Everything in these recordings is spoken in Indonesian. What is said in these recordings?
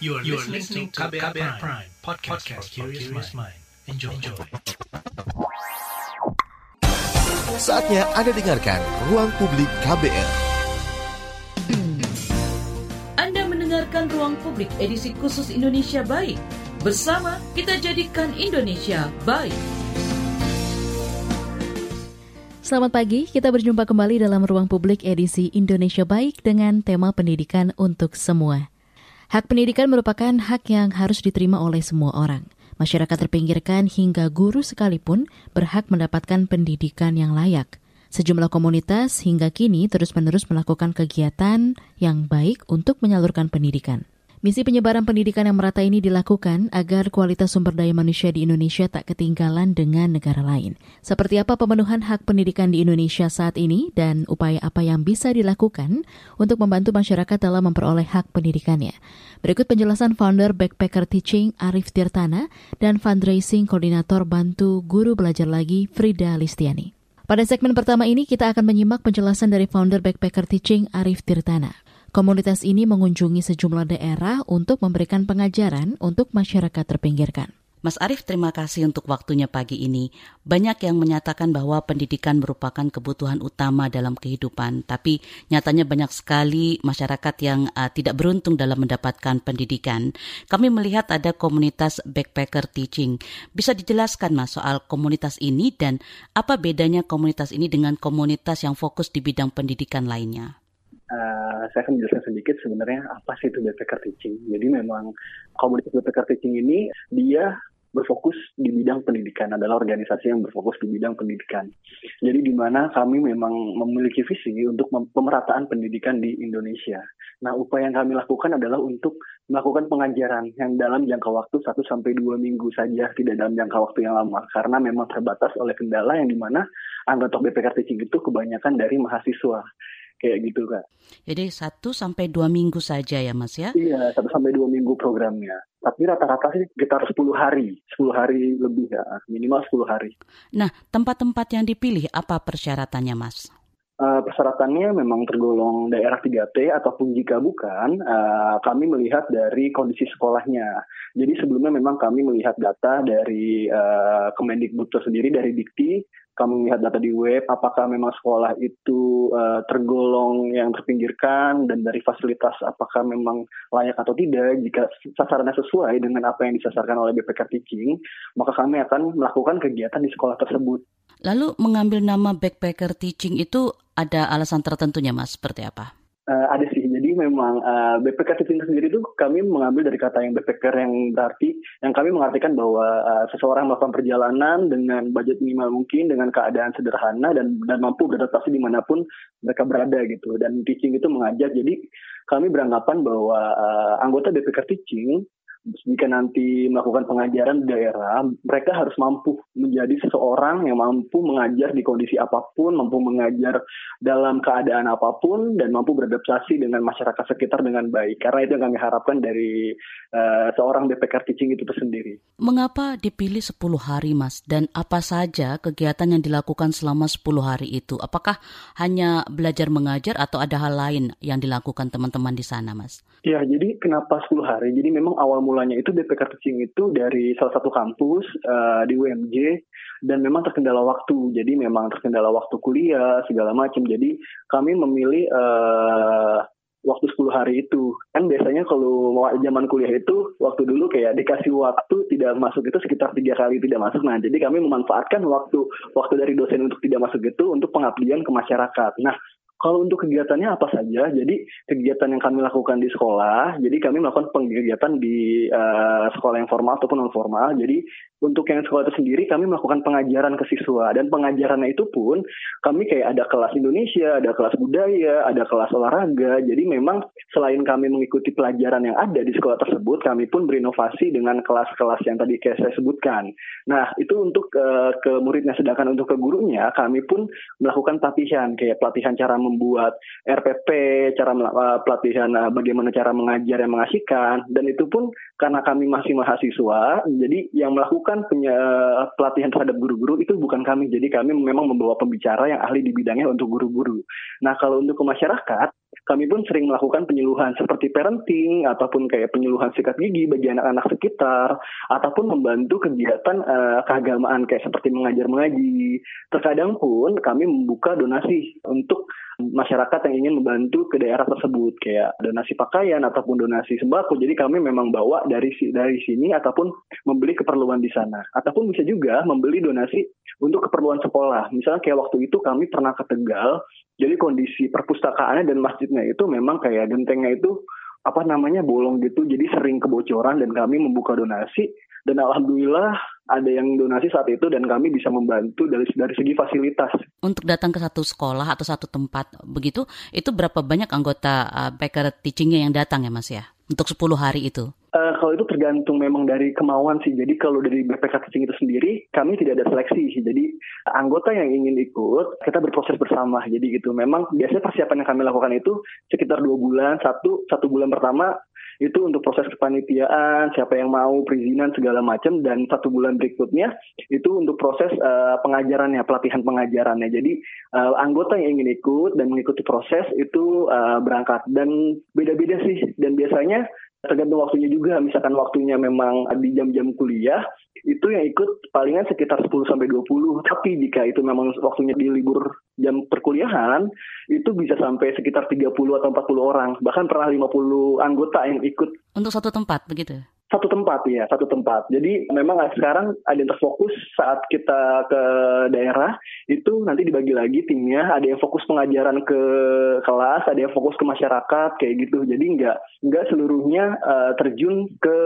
You are, you are listening to KBR, KBR Prime, Prime podcast, podcast for curious mind. Enjoy. Enjoy. Saatnya Anda dengarkan Ruang Publik KBR. Anda mendengarkan Ruang Publik edisi khusus Indonesia Baik. Bersama kita jadikan Indonesia baik. Selamat pagi, kita berjumpa kembali dalam Ruang Publik edisi Indonesia Baik dengan tema pendidikan untuk semua. Hak pendidikan merupakan hak yang harus diterima oleh semua orang. Masyarakat terpinggirkan hingga guru sekalipun berhak mendapatkan pendidikan yang layak. Sejumlah komunitas hingga kini terus-menerus melakukan kegiatan yang baik untuk menyalurkan pendidikan. Misi penyebaran pendidikan yang merata ini dilakukan agar kualitas sumber daya manusia di Indonesia tak ketinggalan dengan negara lain. Seperti apa pemenuhan hak pendidikan di Indonesia saat ini dan upaya apa yang bisa dilakukan untuk membantu masyarakat dalam memperoleh hak pendidikannya. Berikut penjelasan founder Backpacker Teaching Arif Tirtana dan fundraising koordinator Bantu Guru Belajar Lagi Frida Listiani. Pada segmen pertama ini kita akan menyimak penjelasan dari founder Backpacker Teaching Arif Tirtana. Komunitas ini mengunjungi sejumlah daerah untuk memberikan pengajaran untuk masyarakat terpinggirkan. Mas Arief, terima kasih untuk waktunya pagi ini. Banyak yang menyatakan bahwa pendidikan merupakan kebutuhan utama dalam kehidupan, tapi nyatanya banyak sekali masyarakat yang uh, tidak beruntung dalam mendapatkan pendidikan. Kami melihat ada komunitas backpacker teaching. Bisa dijelaskan Mas soal komunitas ini dan apa bedanya komunitas ini dengan komunitas yang fokus di bidang pendidikan lainnya? Uh, saya akan menjelaskan sedikit sebenarnya apa sih itu backpacker teaching. Jadi memang komunitas backpacker teaching ini dia berfokus di bidang pendidikan adalah organisasi yang berfokus di bidang pendidikan. Jadi di mana kami memang memiliki visi untuk pemerataan pendidikan di Indonesia. Nah, upaya yang kami lakukan adalah untuk melakukan pengajaran yang dalam jangka waktu 1 sampai 2 minggu saja, tidak dalam jangka waktu yang lama karena memang terbatas oleh kendala yang di mana anggota BPK teaching itu kebanyakan dari mahasiswa kayak gitu kak. Jadi satu sampai dua minggu saja ya mas ya? Iya satu sampai dua minggu programnya. Tapi rata-rata sih sekitar 10 hari, 10 hari lebih ya, minimal 10 hari. Nah tempat-tempat yang dipilih apa persyaratannya mas? Uh, persyaratannya memang tergolong daerah 3T ataupun jika bukan, uh, kami melihat dari kondisi sekolahnya. Jadi sebelumnya memang kami melihat data dari uh, Kemendikbud sendiri dari Dikti kami melihat data di web apakah memang sekolah itu uh, tergolong yang terpinggirkan dan dari fasilitas apakah memang layak atau tidak jika sasarannya sesuai dengan apa yang disasarkan oleh BPK Teaching maka kami akan melakukan kegiatan di sekolah tersebut. Lalu mengambil nama Backpacker Teaching itu ada alasan tertentunya mas seperti apa? Uh, ada sih memang uh, BPK Teaching sendiri itu kami mengambil dari kata yang backpacker yang berarti yang kami mengartikan bahwa uh, seseorang melakukan perjalanan dengan budget minimal mungkin dengan keadaan sederhana dan dan mampu beradaptasi di mana pun mereka berada gitu. Dan teaching itu mengajar. Jadi kami beranggapan bahwa uh, anggota BPK Teaching jika nanti melakukan pengajaran di daerah, mereka harus mampu menjadi seseorang yang mampu mengajar di kondisi apa pun, mampu mengajar dalam keadaan apa pun, dan mampu beradaptasi dengan masyarakat sekitar dengan baik. Karena itu yang kami harapkan dari uh, seorang BPK teaching itu sendiri. Mengapa dipilih 10 hari, Mas? Dan apa saja kegiatan yang dilakukan selama 10 hari itu? Apakah hanya belajar mengajar atau ada hal lain yang dilakukan teman-teman di sana, Mas? Ya, jadi kenapa 10 hari? Jadi memang awal mulanya itu BPK Teaching itu dari salah satu kampus uh, di UMJ dan memang terkendala waktu. Jadi memang terkendala waktu kuliah segala macam. Jadi kami memilih uh, waktu 10 hari itu. Kan biasanya kalau zaman kuliah itu waktu dulu kayak dikasih waktu tidak masuk itu sekitar tiga kali tidak masuk. Nah, jadi kami memanfaatkan waktu waktu dari dosen untuk tidak masuk itu untuk pengabdian ke masyarakat. Nah, kalau untuk kegiatannya apa saja? Jadi kegiatan yang kami lakukan di sekolah, jadi kami melakukan kegiatan di uh, sekolah yang formal ataupun non formal. Jadi untuk yang sekolah itu sendiri kami melakukan pengajaran ke siswa dan pengajarannya itu pun kami kayak ada kelas Indonesia, ada kelas budaya, ada kelas olahraga. Jadi memang selain kami mengikuti pelajaran yang ada di sekolah tersebut, kami pun berinovasi dengan kelas-kelas yang tadi kayak saya sebutkan. Nah, itu untuk uh, ke muridnya sedangkan untuk ke gurunya kami pun melakukan pelatihan kayak pelatihan cara membuat RPP, cara uh, pelatihan uh, bagaimana cara mengajar yang mengasihkan dan itu pun karena kami masih mahasiswa, jadi yang melakukan melakukan punya pelatihan terhadap guru-guru itu bukan kami. Jadi kami memang membawa pembicara yang ahli di bidangnya untuk guru-guru. Nah kalau untuk ke masyarakat, kami pun sering melakukan penyuluhan seperti parenting ataupun kayak penyuluhan sikat gigi bagi anak-anak sekitar ataupun membantu kegiatan uh, keagamaan kayak seperti mengajar mengaji. Terkadang pun kami membuka donasi untuk masyarakat yang ingin membantu ke daerah tersebut kayak donasi pakaian ataupun donasi sembako. Jadi kami memang bawa dari dari sini ataupun membeli keperluan di sana. Ataupun bisa juga membeli donasi untuk keperluan sekolah. Misalnya kayak waktu itu kami pernah ke Tegal, jadi kondisi perpustakaannya dan masjidnya itu memang kayak gentengnya itu apa namanya bolong gitu jadi sering kebocoran dan kami membuka donasi dan alhamdulillah ada yang donasi saat itu dan kami bisa membantu dari dari segi fasilitas. Untuk datang ke satu sekolah atau satu tempat begitu, itu berapa banyak anggota uh, Baker teachingnya yang datang ya Mas ya? Untuk 10 hari itu? Uh, kalau itu tergantung memang dari kemauan sih. Jadi kalau dari BPK Teaching itu sendiri, kami tidak ada seleksi sih. Jadi anggota yang ingin ikut, kita berproses bersama. Jadi gitu. Memang biasanya persiapan yang kami lakukan itu sekitar dua bulan. Satu satu bulan pertama itu untuk proses kepanitiaan, siapa yang mau perizinan segala macam. Dan satu bulan berikutnya itu untuk proses uh, pengajarannya, pelatihan pengajarannya. Jadi uh, anggota yang ingin ikut dan mengikuti proses itu uh, berangkat. Dan beda-beda sih. Dan biasanya tergantung waktunya juga. Misalkan waktunya memang di jam-jam kuliah itu yang ikut palingan sekitar 10 sampai 20 tapi jika itu memang waktunya di libur jam perkuliahan itu bisa sampai sekitar 30 atau 40 orang. Bahkan pernah 50 anggota yang ikut. Untuk satu tempat begitu satu tempat ya, satu tempat. Jadi memang sekarang ada yang terfokus saat kita ke daerah itu nanti dibagi lagi timnya. Ada yang fokus pengajaran ke kelas, ada yang fokus ke masyarakat kayak gitu. Jadi nggak nggak seluruhnya uh, terjun ke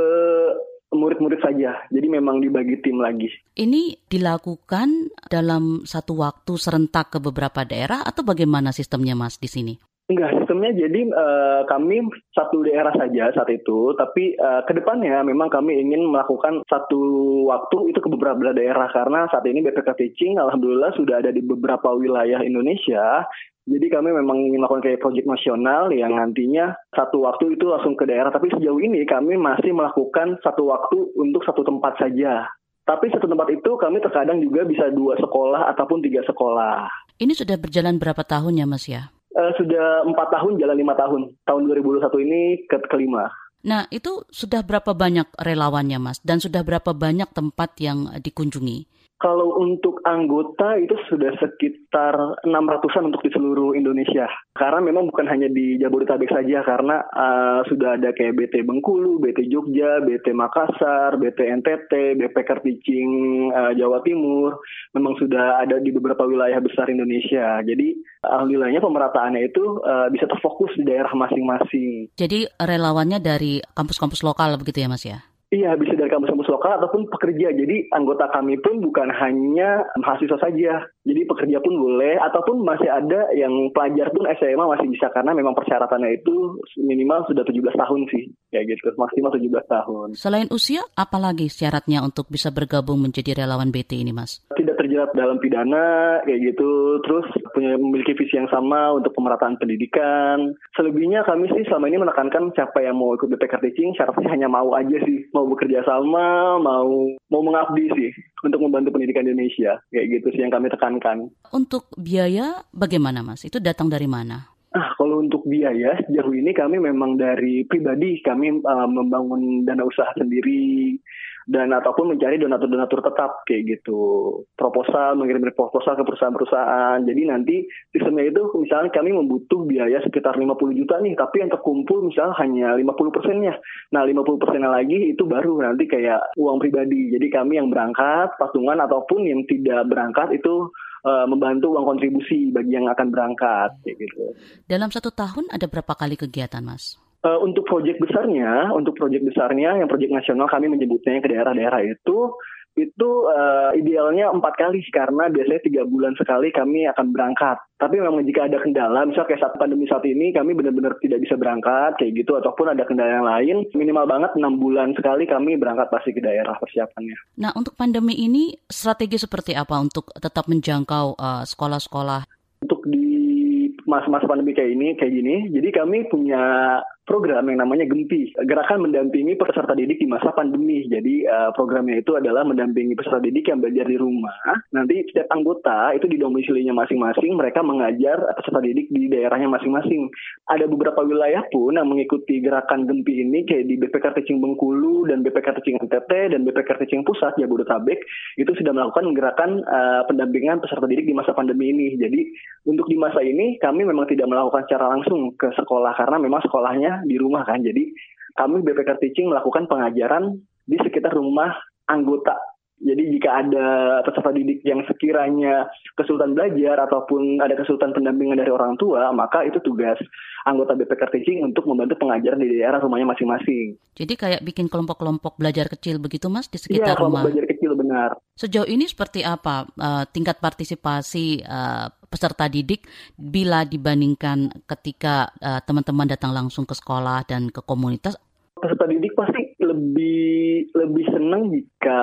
murid-murid saja. Jadi memang dibagi tim lagi. Ini dilakukan dalam satu waktu serentak ke beberapa daerah atau bagaimana sistemnya Mas di sini? Enggak, sistemnya jadi uh, kami satu daerah saja saat itu, tapi uh, ke depannya memang kami ingin melakukan satu waktu itu ke beberapa daerah karena saat ini BPK Teaching alhamdulillah sudah ada di beberapa wilayah Indonesia. Jadi kami memang ingin melakukan kayak proyek nasional yang nantinya satu waktu itu langsung ke daerah, tapi sejauh ini kami masih melakukan satu waktu untuk satu tempat saja. Tapi satu tempat itu kami terkadang juga bisa dua sekolah ataupun tiga sekolah. Ini sudah berjalan berapa tahun ya Mas ya? Uh, sudah empat tahun, jalan lima tahun. Tahun 2021 ini ke kelima. Nah, itu sudah berapa banyak relawannya, Mas? Dan sudah berapa banyak tempat yang dikunjungi? Kalau untuk anggota itu sudah sekitar 600-an untuk di seluruh Indonesia. Karena memang bukan hanya di Jabodetabek saja, karena uh, sudah ada kayak BT Bengkulu, BT Jogja, BT Makassar, BT NTT, BP Karticing uh, Jawa Timur. Memang sudah ada di beberapa wilayah besar Indonesia. Jadi alhamdulillahnya pemerataannya itu uh, bisa terfokus di daerah masing-masing. Jadi relawannya dari kampus-kampus lokal begitu ya Mas ya? Iya, bisa dari kampus-kampus lokal ataupun pekerja. Jadi anggota kami pun bukan hanya mahasiswa saja. Jadi pekerja pun boleh, ataupun masih ada yang pelajar pun SMA masih bisa karena memang persyaratannya itu minimal sudah 17 tahun sih, kayak gitu, maksimal 17 tahun. Selain usia, apalagi syaratnya untuk bisa bergabung menjadi relawan BT ini, Mas? Tidak terjerat dalam pidana, kayak gitu, terus punya memiliki visi yang sama untuk pemerataan pendidikan. Selebihnya kami sih selama ini menekankan siapa yang mau ikut BPK Teaching, syaratnya hanya mau aja sih, mau mau bekerja sama, mau mau mengabdi sih untuk membantu pendidikan Indonesia. Kayak gitu sih yang kami tekankan. Untuk biaya bagaimana Mas? Itu datang dari mana? Ah, kalau untuk biaya sejauh ini kami memang dari pribadi kami uh, membangun dana usaha sendiri dan ataupun mencari donatur-donatur tetap kayak gitu. Proposal mengirim proposal ke perusahaan-perusahaan. Jadi nanti sistemnya itu misalnya kami membutuh biaya sekitar 50 juta nih tapi yang terkumpul misalnya hanya 50 persennya. Nah 50 persennya lagi itu baru nanti kayak uang pribadi. Jadi kami yang berangkat patungan ataupun yang tidak berangkat itu uh, membantu uang kontribusi bagi yang akan berangkat kayak gitu. Dalam satu tahun ada berapa kali kegiatan mas? Uh, untuk proyek besarnya, untuk proyek besarnya, yang proyek nasional kami menyebutnya ke daerah-daerah itu, itu uh, idealnya empat kali karena biasanya tiga bulan sekali kami akan berangkat. Tapi memang jika ada kendala, misalnya kayak saat pandemi saat ini kami benar-benar tidak bisa berangkat kayak gitu, ataupun ada kendala yang lain, minimal banget enam bulan sekali kami berangkat pasti ke daerah persiapannya. Nah untuk pandemi ini strategi seperti apa untuk tetap menjangkau uh, sekolah-sekolah? Untuk di masa-masa pandemi kayak ini, kayak gini, jadi kami punya program yang namanya Gempi, gerakan mendampingi peserta didik di masa pandemi. Jadi uh, programnya itu adalah mendampingi peserta didik yang belajar di rumah. Nanti setiap anggota itu di domisilinya masing-masing, mereka mengajar peserta didik di daerahnya masing-masing. Ada beberapa wilayah pun yang mengikuti gerakan Gempi ini kayak di BPK Teaching Bengkulu dan BPK Teaching NTT dan BPK Teaching Pusat Jabodetabek itu sudah melakukan gerakan uh, pendampingan peserta didik di masa pandemi ini. Jadi untuk di masa ini kami memang tidak melakukan secara langsung ke sekolah karena memang sekolahnya di rumah kan. Jadi kami BPK Teaching melakukan pengajaran di sekitar rumah anggota. Jadi jika ada peserta didik yang sekiranya kesulitan belajar ataupun ada kesulitan pendampingan dari orang tua, maka itu tugas anggota BPK Teaching untuk membantu pengajaran di daerah rumahnya masing-masing. Jadi kayak bikin kelompok-kelompok belajar kecil begitu mas di sekitar ya, rumah? Iya, belajar kecil benar. Sejauh ini seperti apa uh, tingkat partisipasi uh, peserta didik bila dibandingkan ketika uh, teman-teman datang langsung ke sekolah dan ke komunitas? Peserta didik pasti lebih lebih senang jika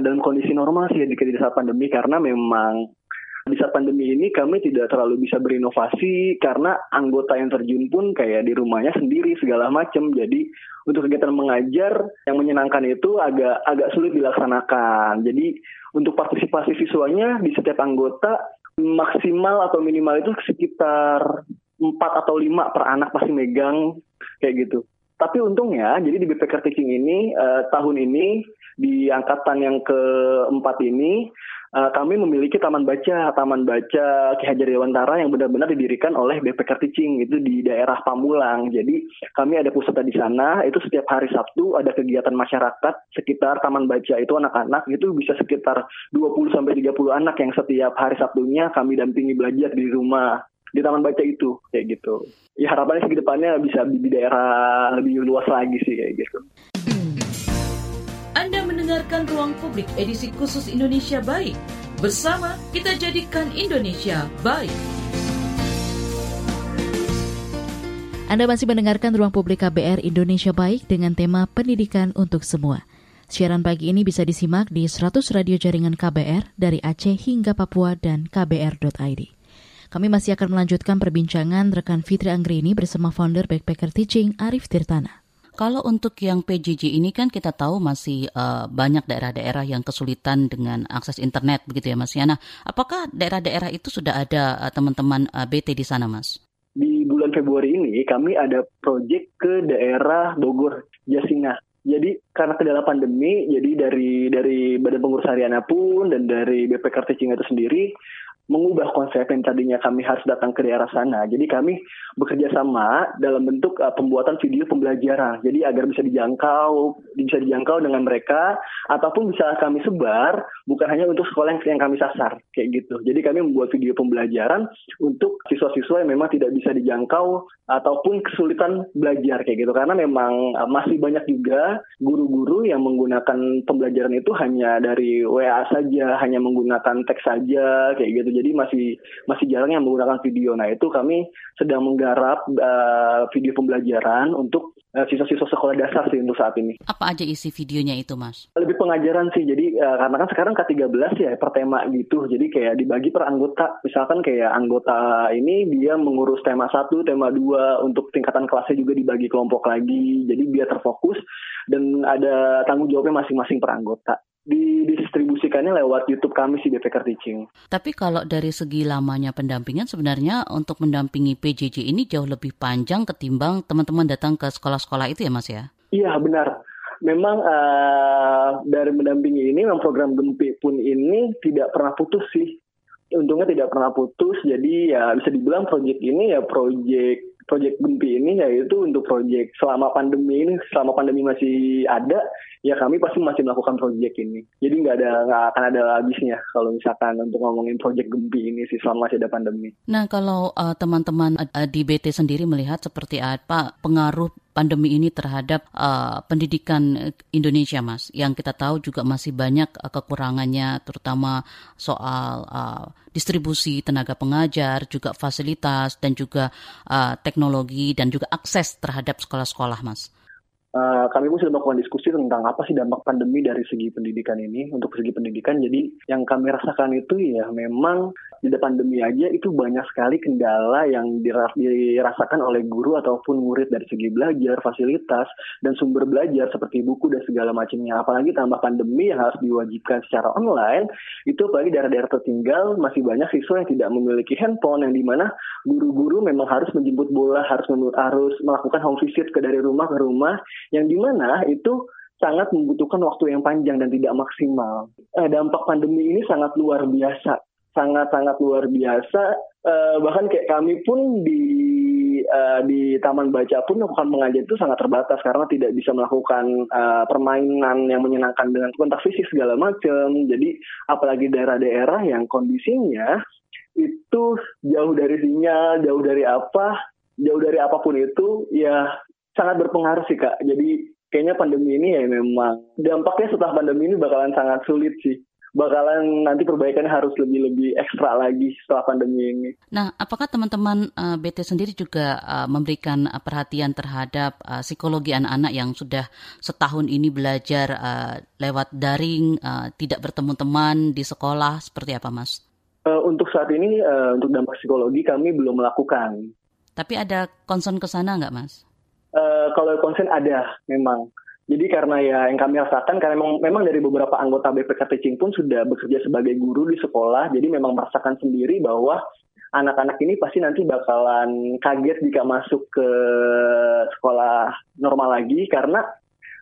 dalam kondisi normal sih jika di saat pandemi karena memang di saat pandemi ini kami tidak terlalu bisa berinovasi karena anggota yang terjun pun kayak di rumahnya sendiri segala macam. Jadi untuk kegiatan mengajar yang menyenangkan itu agak agak sulit dilaksanakan. Jadi untuk partisipasi siswanya di setiap anggota maksimal atau minimal itu sekitar 4 atau 5 per anak pasti megang kayak gitu. Tapi untungnya, jadi di BPK Teaching ini uh, tahun ini di angkatan yang keempat ini uh, kami memiliki taman baca, taman baca Ki Hajar Dewantara yang benar-benar didirikan oleh BPK Teaching itu di daerah Pamulang. Jadi kami ada pusat di sana, itu setiap hari Sabtu ada kegiatan masyarakat sekitar taman baca itu anak-anak itu bisa sekitar 20 sampai 30 anak yang setiap hari Sabtunya kami dampingi belajar di rumah di taman baca itu kayak gitu. Ya harapannya sih depannya bisa di daerah lebih luas lagi sih kayak gitu. Anda mendengarkan Ruang Publik edisi khusus Indonesia Baik. Bersama kita jadikan Indonesia baik. Anda masih mendengarkan Ruang Publik KBR Indonesia Baik dengan tema Pendidikan untuk Semua. Siaran pagi ini bisa disimak di 100 radio jaringan KBR dari Aceh hingga Papua dan kbr.id. Kami masih akan melanjutkan perbincangan rekan Fitri Anggrini bersama founder Backpacker Teaching Arif Tirtana. Kalau untuk yang PJJ ini kan kita tahu masih uh, banyak daerah-daerah yang kesulitan dengan akses internet begitu ya Mas Yana. Apakah daerah-daerah itu sudah ada uh, teman-teman uh, BT di sana Mas? Di bulan Februari ini kami ada proyek ke daerah Bogor, Jasina. Jadi karena kendala pandemi, jadi dari dari Badan Pengurus Hariana pun dan dari BPK Teaching itu sendiri mengubah konsep yang tadinya kami harus datang ke daerah sana. Jadi kami bekerja sama dalam bentuk uh, pembuatan video pembelajaran. Jadi agar bisa dijangkau, bisa dijangkau dengan mereka ataupun bisa kami sebar bukan hanya untuk sekolah yang, yang kami sasar kayak gitu. Jadi kami membuat video pembelajaran untuk siswa-siswa yang memang tidak bisa dijangkau ataupun kesulitan belajar kayak gitu karena memang uh, masih banyak juga guru-guru yang menggunakan pembelajaran itu hanya dari WA saja, hanya menggunakan teks saja kayak gitu jadi masih masih jarang yang menggunakan video. Nah itu kami sedang menggarap uh, video pembelajaran untuk uh, siswa-siswa sekolah dasar sih untuk saat ini. Apa aja isi videonya itu, Mas? Lebih pengajaran sih. Jadi uh, karena kan sekarang K13 ya per tema gitu. Jadi kayak dibagi per anggota. Misalkan kayak anggota ini dia mengurus tema satu, tema dua untuk tingkatan kelasnya juga dibagi kelompok lagi. Jadi biar terfokus dan ada tanggung jawabnya masing-masing per anggota didistribusikannya lewat YouTube kami sih BPK Teaching. Tapi kalau dari segi lamanya pendampingan sebenarnya untuk mendampingi PJJ ini jauh lebih panjang ketimbang teman-teman datang ke sekolah-sekolah itu ya Mas ya? Iya benar. Memang uh, dari mendampingi ini, memang program Gempi pun ini tidak pernah putus sih. Untungnya tidak pernah putus, jadi ya bisa dibilang proyek ini ya proyek proyek Gempi ini yaitu untuk proyek selama pandemi ini, selama pandemi masih ada, ya kami pasti masih melakukan proyek ini. Jadi nggak ada nggak akan ada habisnya kalau misalkan untuk ngomongin proyek Gempi ini sih selama masih ada pandemi. Nah kalau uh, teman-teman uh, di BT sendiri melihat seperti apa pengaruh pandemi ini terhadap uh, pendidikan Indonesia, Mas. Yang kita tahu juga masih banyak uh, kekurangannya, terutama soal uh, distribusi tenaga pengajar, juga fasilitas dan juga uh, teknologi dan juga akses terhadap sekolah-sekolah, Mas. Uh, kami pun sudah melakukan diskusi tentang apa sih dampak pandemi dari segi pendidikan ini untuk segi pendidikan. Jadi yang kami rasakan itu ya memang di pandemi aja itu banyak sekali kendala yang dirasakan oleh guru ataupun murid dari segi belajar, fasilitas dan sumber belajar seperti buku dan segala macamnya. Apalagi tambah pandemi yang harus diwajibkan secara online, itu apalagi daerah-daerah tertinggal masih banyak siswa yang tidak memiliki handphone yang di mana guru-guru memang harus menjemput bola, harus harus melakukan home visit ke dari rumah ke rumah yang di mana itu sangat membutuhkan waktu yang panjang dan tidak maksimal. Eh, dampak pandemi ini sangat luar biasa, sangat-sangat luar biasa. Eh, bahkan kayak kami pun di uh, di taman baca pun melakukan mengajar itu sangat terbatas karena tidak bisa melakukan uh, permainan yang menyenangkan dengan kontak fisik segala macam. Jadi apalagi daerah-daerah yang kondisinya itu jauh dari sinyal, jauh dari apa, jauh dari apa pun itu, ya sangat berpengaruh sih kak. Jadi kayaknya pandemi ini ya memang dampaknya setelah pandemi ini bakalan sangat sulit sih. Bakalan nanti perbaikannya harus lebih-lebih ekstra lagi setelah pandemi ini. Nah, apakah teman-teman uh, eh, BT sendiri juga uh, memberikan uh, perhatian terhadap uh, psikologi anak-anak yang sudah setahun ini belajar uh, lewat daring, uh, tidak bertemu teman di sekolah, seperti apa, Mas? Uh, untuk saat ini, uh, untuk dampak psikologi kami belum melakukan. Tapi ada concern ke sana nggak, Mas? Uh, kalau konsen ada memang. Jadi karena ya yang kami rasakan karena memang, memang dari beberapa anggota BPK Teaching pun sudah bekerja sebagai guru di sekolah, jadi memang merasakan sendiri bahwa anak-anak ini pasti nanti bakalan kaget jika masuk ke sekolah normal lagi karena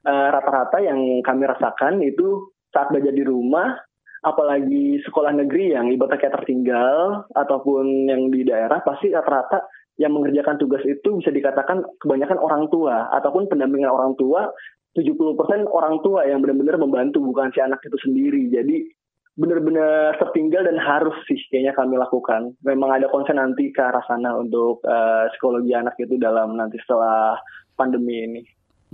eh, rata-rata uh, yang kami rasakan itu saat belajar di rumah apalagi sekolah negeri yang ibaratnya tertinggal ataupun yang di daerah pasti rata-rata yang mengerjakan tugas itu bisa dikatakan kebanyakan orang tua ataupun pendampingan orang tua 70% orang tua yang benar-benar membantu bukan si anak itu sendiri. Jadi benar-benar tertinggal dan harus sih kayaknya kami lakukan. Memang ada konsen nanti ke arah sana untuk uh, psikologi anak itu dalam nanti setelah pandemi ini.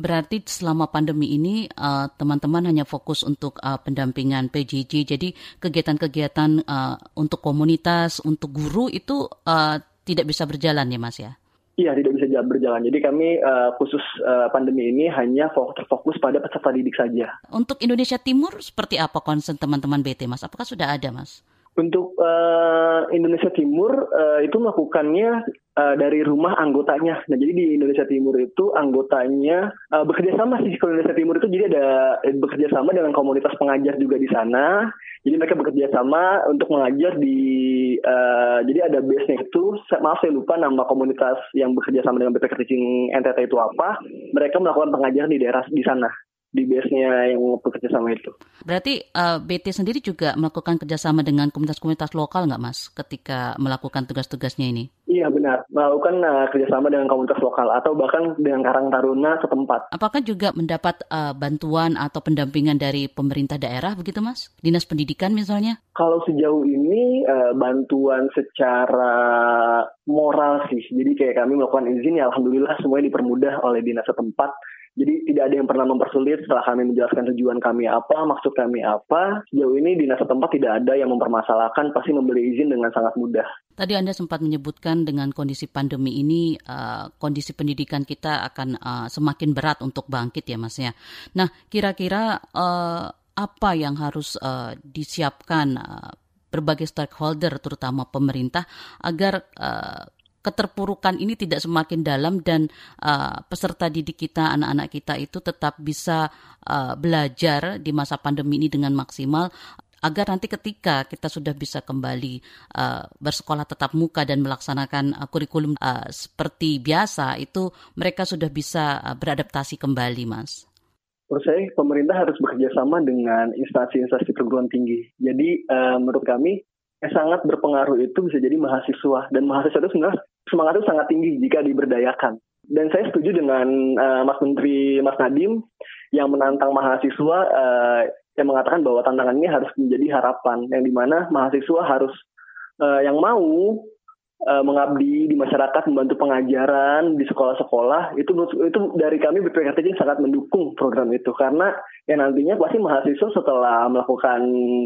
Berarti selama pandemi ini uh, teman-teman hanya fokus untuk uh, pendampingan PJJ. Jadi kegiatan-kegiatan uh, untuk komunitas, untuk guru itu uh, tidak bisa berjalan ya Mas ya? Iya, tidak bisa berjalan. Jadi kami uh, khusus uh, pandemi ini hanya terfokus pada peserta didik saja. Untuk Indonesia Timur seperti apa concern teman-teman BT Mas? Apakah sudah ada Mas? Untuk uh, Indonesia Timur uh, itu melakukannya uh, dari rumah anggotanya. Nah, jadi di Indonesia Timur itu anggotanya uh, bekerja sama sih. Kalau Indonesia Timur itu jadi ada eh, bekerja sama dengan komunitas pengajar juga di sana. Jadi mereka bekerja sama untuk mengajar di uh, jadi ada base-nya itu maaf saya lupa nama komunitas yang bekerja sama dengan BPK Teaching NTT itu apa. Mereka melakukan pengajaran di daerah di sana di base-nya yang bekerja sama itu. Berarti uh, BT sendiri juga melakukan kerjasama dengan komunitas-komunitas lokal nggak Mas ketika melakukan tugas-tugasnya ini? Iya benar, melakukan uh, kerjasama dengan komunitas lokal atau bahkan dengan Karang Taruna setempat. Apakah juga mendapat uh, bantuan atau pendampingan dari pemerintah daerah begitu Mas? Dinas pendidikan misalnya? Kalau sejauh ini uh, bantuan secara moral sih, jadi kayak kami melakukan izin ya Alhamdulillah semuanya dipermudah oleh dinas setempat jadi tidak ada yang pernah mempersulit setelah kami menjelaskan tujuan kami apa, maksud kami apa. Sejauh ini dinas setempat tidak ada yang mempermasalahkan, pasti memberi izin dengan sangat mudah. Tadi Anda sempat menyebutkan dengan kondisi pandemi ini, uh, kondisi pendidikan kita akan uh, semakin berat untuk bangkit ya Mas ya. Nah kira-kira uh, apa yang harus uh, disiapkan uh, berbagai stakeholder terutama pemerintah agar uh, keterpurukan ini tidak semakin dalam dan uh, peserta didik kita, anak-anak kita itu tetap bisa uh, belajar di masa pandemi ini dengan maksimal agar nanti ketika kita sudah bisa kembali uh, bersekolah tetap muka dan melaksanakan uh, kurikulum uh, seperti biasa itu mereka sudah bisa uh, beradaptasi kembali, Mas. Menurut saya pemerintah harus bekerja sama dengan instansi-instansi perguruan tinggi. Jadi uh, menurut kami yang sangat berpengaruh itu bisa jadi mahasiswa dan mahasiswa itu sebenarnya semangat itu sangat tinggi jika diberdayakan. Dan saya setuju dengan uh, Mas Menteri Mas Nadim yang menantang mahasiswa uh, yang mengatakan bahwa tantangan ini harus menjadi harapan yang di mana mahasiswa harus uh, yang mau uh, mengabdi di masyarakat, membantu pengajaran di sekolah-sekolah, itu itu dari kami BPK Teaching sangat mendukung program itu karena ya nantinya pasti mahasiswa setelah melakukan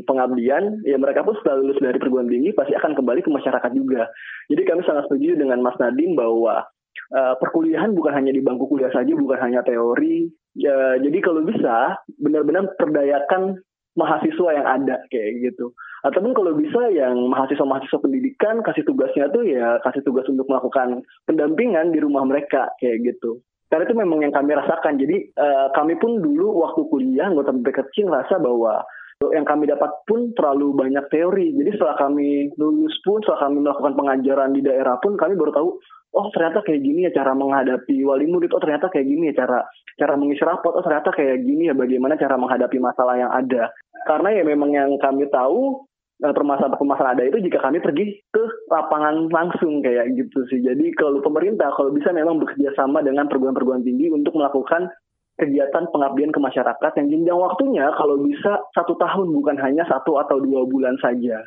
pengabdian, ya mereka pun setelah lulus dari perguruan tinggi pasti akan kembali ke masyarakat juga. Jadi kami sangat setuju dengan Mas Nadim bahwa uh, perkuliahan bukan hanya di bangku kuliah saja, bukan hanya teori, Ya, jadi kalau bisa benar-benar perdayakan mahasiswa yang ada kayak gitu. Ataupun kalau bisa yang mahasiswa-mahasiswa pendidikan kasih tugasnya tuh ya kasih tugas untuk melakukan pendampingan di rumah mereka kayak gitu. Karena itu memang yang kami rasakan. Jadi uh, kami pun dulu waktu kuliah anggota BPK kecil rasa bahwa yang kami dapat pun terlalu banyak teori. Jadi setelah kami lulus pun, setelah kami melakukan pengajaran di daerah pun, kami baru tahu oh ternyata kayak gini ya cara menghadapi wali murid oh ternyata kayak gini ya cara cara mengisi rapot oh ternyata kayak gini ya bagaimana cara menghadapi masalah yang ada karena ya memang yang kami tahu permasalahan-permasalahan ada itu jika kami pergi ke lapangan langsung kayak gitu sih jadi kalau pemerintah kalau bisa memang bekerja sama dengan perguruan-perguruan tinggi untuk melakukan kegiatan pengabdian ke masyarakat yang jenjang waktunya kalau bisa satu tahun bukan hanya satu atau dua bulan saja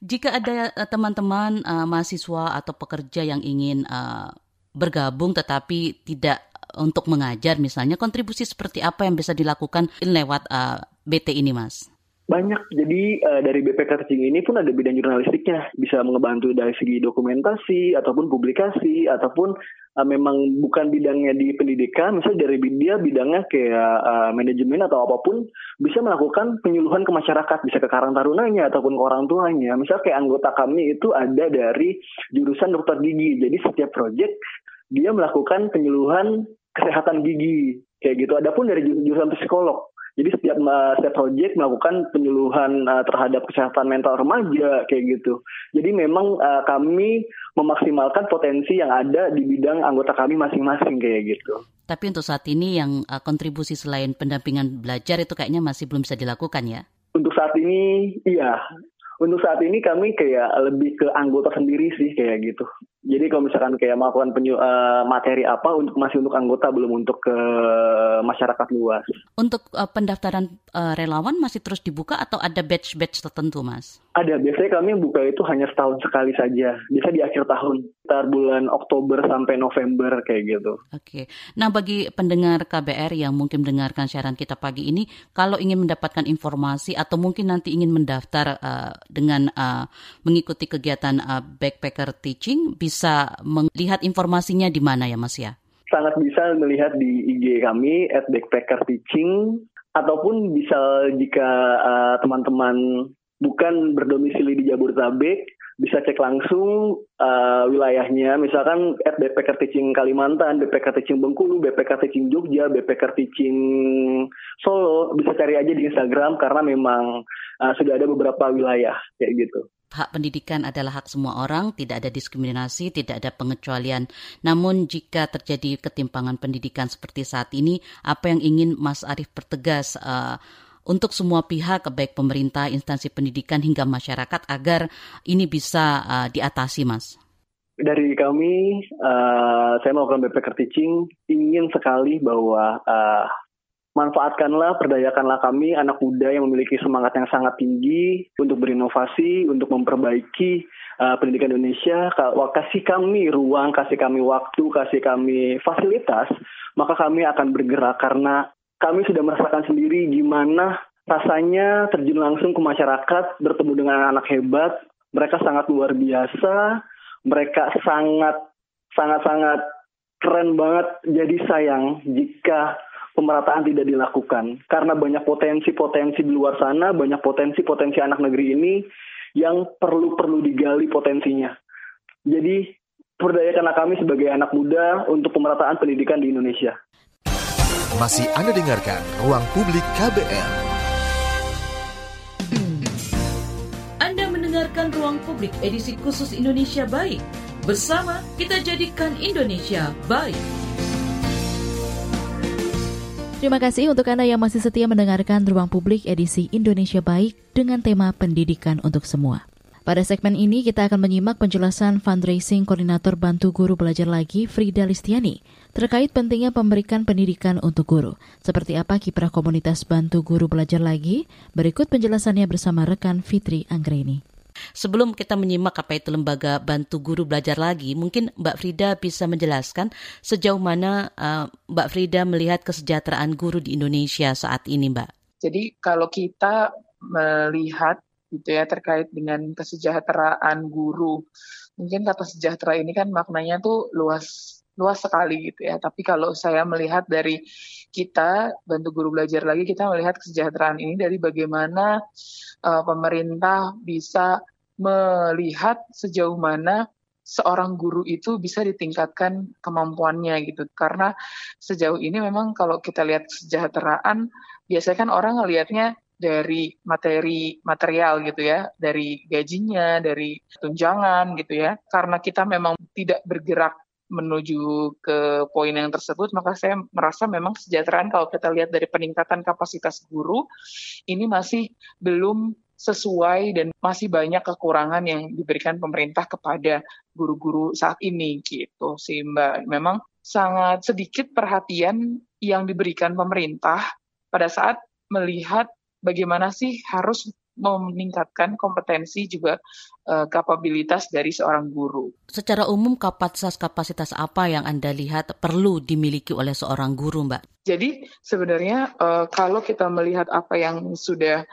jika ada eh, teman-teman uh, mahasiswa atau pekerja yang ingin uh, bergabung tetapi tidak untuk mengajar misalnya kontribusi seperti apa yang bisa dilakukan lewat uh, BT ini Mas? Banyak. Jadi uh, dari BPK Teaching ini pun ada bidang jurnalistiknya. Bisa mengebantu dari segi dokumentasi ataupun publikasi ataupun uh, memang bukan bidangnya di pendidikan. Misalnya dari dia bidangnya kayak uh, manajemen atau apa pun bisa melakukan penyuluhan ke masyarakat. Bisa ke karang tarunanya ataupun ke orang tuanya. Misalnya kayak anggota kami itu ada dari jurusan dokter gigi. Jadi setiap project dia melakukan penyuluhan kesehatan gigi kayak gitu. Adapun dari jurusan psikolog jadi setiap uh, setiap project melakukan penyuluhan uh, terhadap kesehatan mental remaja kayak gitu. Jadi memang uh, kami memaksimalkan potensi yang ada di bidang anggota kami masing-masing kayak gitu. Tapi untuk saat ini yang uh, kontribusi selain pendampingan belajar itu kayaknya masih belum bisa dilakukan ya? Untuk saat ini iya. Untuk saat ini kami kayak lebih ke anggota sendiri sih kayak gitu. Jadi kalau misalkan kayak melakukan penyu, uh, materi apa untuk masih untuk anggota belum untuk ke masyarakat luas. Untuk uh, pendaftaran uh, relawan masih terus dibuka atau ada batch-batch tertentu, Mas? Ada. Biasanya kami buka itu hanya setahun sekali saja. Bisa di akhir tahun, sekitar bulan Oktober sampai November kayak gitu. Oke. Nah, bagi pendengar KBR yang mungkin mendengarkan siaran kita pagi ini, kalau ingin mendapatkan informasi atau mungkin nanti ingin mendaftar uh, dengan uh, mengikuti kegiatan uh, backpacker teaching, bisa melihat informasinya di mana ya Mas ya? Sangat bisa melihat di IG kami at Backpacker Teaching ataupun bisa jika uh, teman-teman bukan berdomisili di Jabodetabek bisa cek langsung uh, wilayahnya misalkan at Backpacker Teaching Kalimantan, Backpacker Teaching Bengkulu, Backpacker Teaching Jogja, Backpacker Teaching Solo bisa cari aja di Instagram karena memang uh, sudah ada beberapa wilayah kayak gitu hak pendidikan adalah hak semua orang, tidak ada diskriminasi, tidak ada pengecualian. Namun jika terjadi ketimpangan pendidikan seperti saat ini, apa yang ingin Mas Arief pertegas uh, untuk semua pihak, baik pemerintah, instansi pendidikan hingga masyarakat agar ini bisa uh, diatasi, Mas? Dari kami, uh, saya melakukan BPK Teaching, ingin sekali bahwa uh, manfaatkanlah, perdayakanlah kami anak muda yang memiliki semangat yang sangat tinggi untuk berinovasi, untuk memperbaiki uh, pendidikan Indonesia. Kasih kami ruang, kasih kami waktu, kasih kami fasilitas, maka kami akan bergerak karena kami sudah merasakan sendiri gimana rasanya terjun langsung ke masyarakat, bertemu dengan anak, hebat. Mereka sangat luar biasa, mereka sangat sangat sangat keren banget. Jadi sayang jika pemerataan tidak dilakukan karena banyak potensi-potensi di luar sana, banyak potensi-potensi anak negeri ini yang perlu perlu digali potensinya. Jadi perdayakanlah kami sebagai anak muda untuk pemerataan pendidikan di Indonesia. Masih Anda dengarkan Ruang Publik KBR. Anda mendengarkan Ruang Publik edisi khusus Indonesia Baik. Bersama kita jadikan Indonesia baik. Terima kasih untuk Anda yang masih setia mendengarkan Ruang Publik edisi Indonesia Baik dengan tema pendidikan untuk semua. Pada segmen ini kita akan menyimak penjelasan fundraising koordinator Bantu Guru Belajar Lagi Frida Listiani terkait pentingnya memberikan pendidikan untuk guru. Seperti apa kiprah komunitas Bantu Guru Belajar Lagi? Berikut penjelasannya bersama rekan Fitri Anggreni. Sebelum kita menyimak apa itu lembaga bantu guru belajar lagi, mungkin Mbak Frida bisa menjelaskan sejauh mana uh, Mbak Frida melihat kesejahteraan guru di Indonesia saat ini, Mbak. Jadi kalau kita melihat gitu ya terkait dengan kesejahteraan guru, mungkin kata sejahtera ini kan maknanya tuh luas luas sekali gitu ya. Tapi kalau saya melihat dari kita bantu guru belajar lagi, kita melihat kesejahteraan ini dari bagaimana uh, pemerintah bisa melihat sejauh mana seorang guru itu bisa ditingkatkan kemampuannya gitu. Karena sejauh ini memang kalau kita lihat kesejahteraan, biasanya kan orang ngelihatnya dari materi material gitu ya, dari gajinya, dari tunjangan gitu ya. Karena kita memang tidak bergerak menuju ke poin yang tersebut, maka saya merasa memang kesejahteraan kalau kita lihat dari peningkatan kapasitas guru, ini masih belum sesuai dan masih banyak kekurangan yang diberikan pemerintah kepada guru-guru saat ini gitu sih Mbak. Memang sangat sedikit perhatian yang diberikan pemerintah pada saat melihat bagaimana sih harus meningkatkan kompetensi juga uh, kapabilitas dari seorang guru. Secara umum kapasitas-kapasitas apa yang Anda lihat perlu dimiliki oleh seorang guru, Mbak? Jadi sebenarnya uh, kalau kita melihat apa yang sudah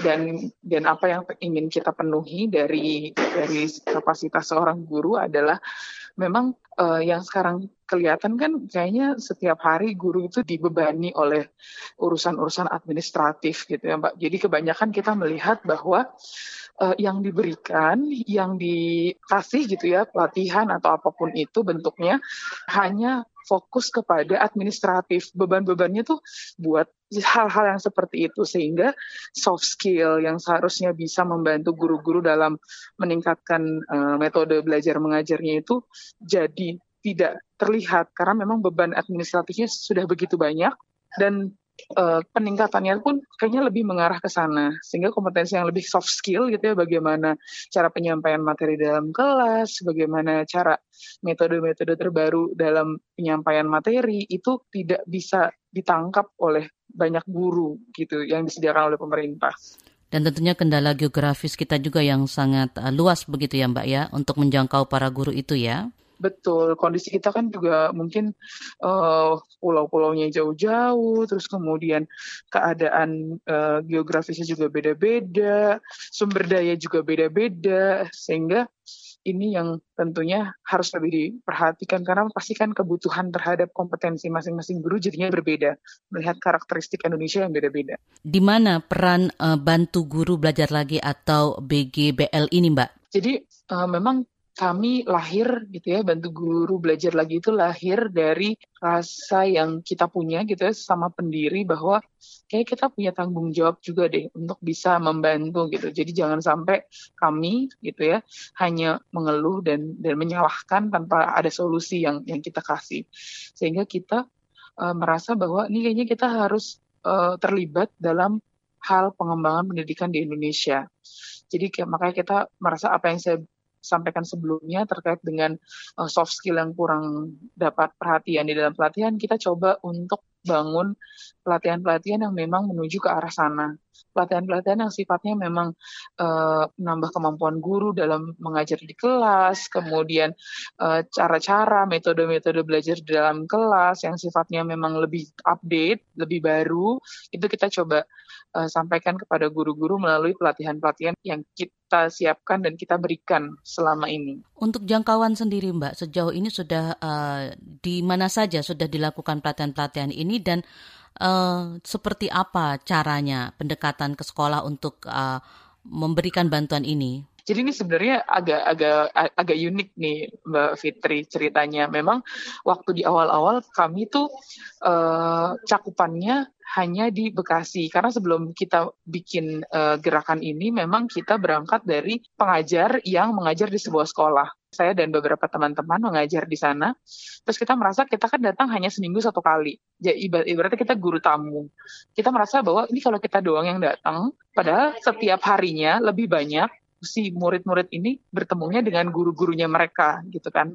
dan dan apa yang ingin kita penuhi dari dari kapasitas seorang guru adalah memang uh, yang sekarang kelihatan kan kayaknya setiap hari guru itu dibebani oleh urusan-urusan administratif gitu ya Mbak. Jadi kebanyakan kita melihat bahwa uh, yang diberikan, yang dikasih gitu ya pelatihan atau apa pun itu bentuknya hanya fokus kepada administratif. Beban-bebannya tuh buat hal-hal yang seperti itu sehingga soft skill yang seharusnya bisa membantu guru-guru dalam meningkatkan uh, metode belajar mengajarnya itu jadi tidak terlihat karena memang beban administratifnya sudah begitu banyak dan uh, peningkatannya pun kayaknya lebih mengarah ke sana sehingga kompetensi yang lebih soft skill gitu ya bagaimana cara penyampaian materi dalam kelas bagaimana cara metode-metode terbaru dalam penyampaian materi itu tidak bisa ditangkap oleh banyak guru gitu yang disediakan oleh pemerintah. Dan tentunya kendala geografis kita juga yang sangat uh, luas begitu ya Mbak ya untuk menjangkau para guru itu ya. Betul, kondisi kita kan juga mungkin uh, pulau-pulaunya jauh-jauh, terus kemudian keadaan uh, geografisnya juga beda-beda, sumber daya juga beda-beda, sehingga ini yang tentunya harus lebih diperhatikan karena pasti kan kebutuhan terhadap kompetensi masing-masing guru jadinya berbeda melihat karakteristik Indonesia yang beda-beda. Di mana peran uh, bantu guru belajar lagi atau BGBL ini, Mbak? Jadi uh, memang kami lahir gitu ya bantu guru belajar lagi itu lahir dari rasa yang kita punya gitu ya sama pendiri bahwa kayak kita punya tanggung jawab juga deh untuk bisa membantu gitu. Jadi jangan sampai kami gitu ya hanya mengeluh dan dan menyalahkan tanpa ada solusi yang yang kita kasih. Sehingga kita uh, merasa bahwa ini kayaknya kita harus uh, terlibat dalam hal pengembangan pendidikan di Indonesia. Jadi kayak, makanya kita merasa apa yang saya sampaikan sebelumnya terkait dengan uh, soft skill yang kurang dapat perhatian di dalam pelatihan, kita coba untuk bangun pelatihan-pelatihan yang memang menuju ke arah sana. Pelatihan-pelatihan yang sifatnya memang uh, menambah kemampuan guru dalam mengajar di kelas, kemudian cara cara-cara, metode-metode belajar di dalam kelas yang sifatnya memang lebih update, lebih baru, itu kita coba uh, sampaikan kepada guru-guru melalui pelatihan-pelatihan yang kita siapkan dan kita berikan selama ini. Untuk jangkauan sendiri, Mbak, sejauh ini sudah uh, di mana saja sudah dilakukan pelatihan-pelatihan ini dan uh, seperti apa caranya pendekatan ke sekolah untuk uh, memberikan bantuan ini? Jadi ini sebenarnya agak agak agak unik nih Mbak Fitri ceritanya. Memang waktu di awal-awal kami tuh uh, cakupannya hanya di Bekasi karena sebelum kita bikin uh, gerakan ini memang kita berangkat dari pengajar yang mengajar di sebuah sekolah saya dan beberapa teman-teman mengajar di sana. Terus kita merasa kita kan datang hanya seminggu satu kali. Jadi ibaratnya kita guru tamu. Kita merasa bahwa ini kalau kita doang yang datang, padahal setiap harinya lebih banyak si murid-murid ini bertemunya dengan guru-gurunya mereka gitu kan.